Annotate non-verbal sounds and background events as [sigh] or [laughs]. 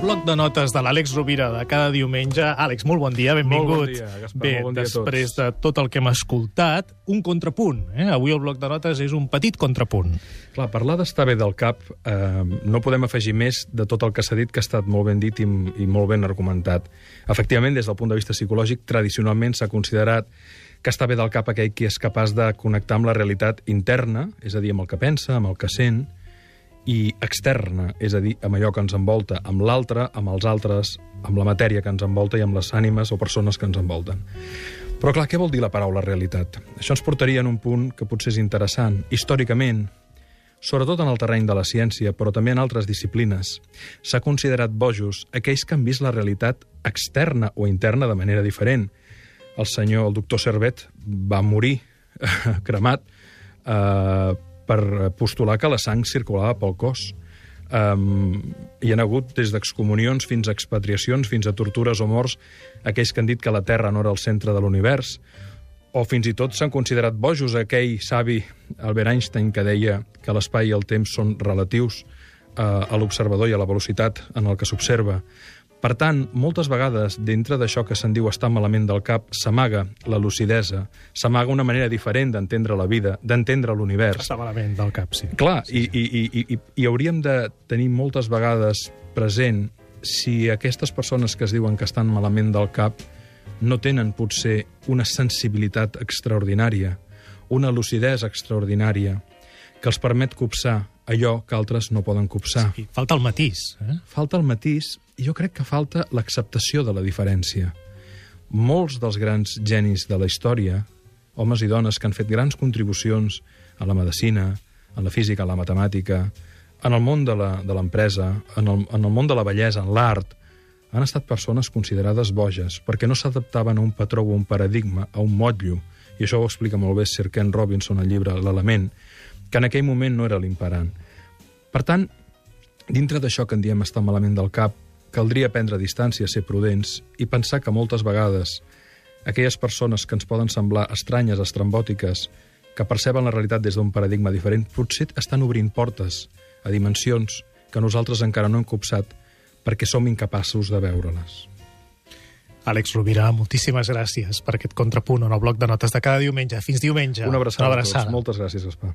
bloc de notes de l'Àlex Rovira de cada diumenge. Àlex, molt bon dia, benvingut. Molt bon dia, Gaspar, Bé, bon dia a tots. després de tot el que hem escoltat, un contrapunt. Eh? Avui el bloc de notes és un petit contrapunt. Clar, parlar d'estar bé del cap eh, no podem afegir més de tot el que s'ha dit, que ha estat molt ben dit i, i molt ben argumentat. Efectivament, des del punt de vista psicològic, tradicionalment s'ha considerat que està bé del cap aquell qui és capaç de connectar amb la realitat interna, és a dir, amb el que pensa, amb el que sent, i externa, és a dir, amb allò que ens envolta, amb l'altre, amb els altres, amb la matèria que ens envolta i amb les ànimes o persones que ens envolten. Però clar, què vol dir la paraula realitat? Això ens portaria en un punt que potser és interessant. Històricament, sobretot en el terreny de la ciència, però també en altres disciplines, s'ha considerat bojos aquells que han vist la realitat externa o interna de manera diferent. El senyor, el doctor Servet, va morir [laughs] cremat eh, per postular que la sang circulava pel cos. Um, hi han hagut des d'excomunions fins a expatriacions, fins a tortures o morts, aquells que han dit que la Terra no era el centre de l'univers, o fins i tot s'han considerat bojos aquell savi Albert Einstein que deia que l'espai i el temps són relatius eh, a l'observador i a la velocitat en el que s'observa. Per tant, moltes vegades, dintre d'això que se'n diu estar malament del cap, s'amaga la lucidesa, s'amaga una manera diferent d'entendre la vida, d'entendre l'univers. Està malament del cap, sí. Clar, i, i, i, i, i hauríem de tenir moltes vegades present si aquestes persones que es diuen que estan malament del cap no tenen potser una sensibilitat extraordinària, una lucidesa extraordinària, que els permet copsar allò que altres no poden copsar. I falta el matís. Eh? Falta el matís jo crec que falta l'acceptació de la diferència. Molts dels grans genis de la història, homes i dones que han fet grans contribucions a la medicina, a la física, a la matemàtica, en el món de l'empresa, en, el, en el món de la bellesa, en l'art, han estat persones considerades boges perquè no s'adaptaven a un patró o a un paradigma, a un motllo, i això ho explica molt bé Sir Ken Robinson al llibre L'element, que en aquell moment no era l'imperant. Per tant, dintre d'això que en diem estar malament del cap, caldria prendre distància, ser prudents i pensar que moltes vegades aquelles persones que ens poden semblar estranyes, estrambòtiques, que perceben la realitat des d'un paradigma diferent, potser estan obrint portes a dimensions que nosaltres encara no hem copsat perquè som incapaços de veure-les. Àlex Rovira, moltíssimes gràcies per aquest contrapunt en el bloc de notes de cada diumenge. Fins diumenge. Una abraçada, Una a tots. abraçada. Moltes gràcies, Gaspar.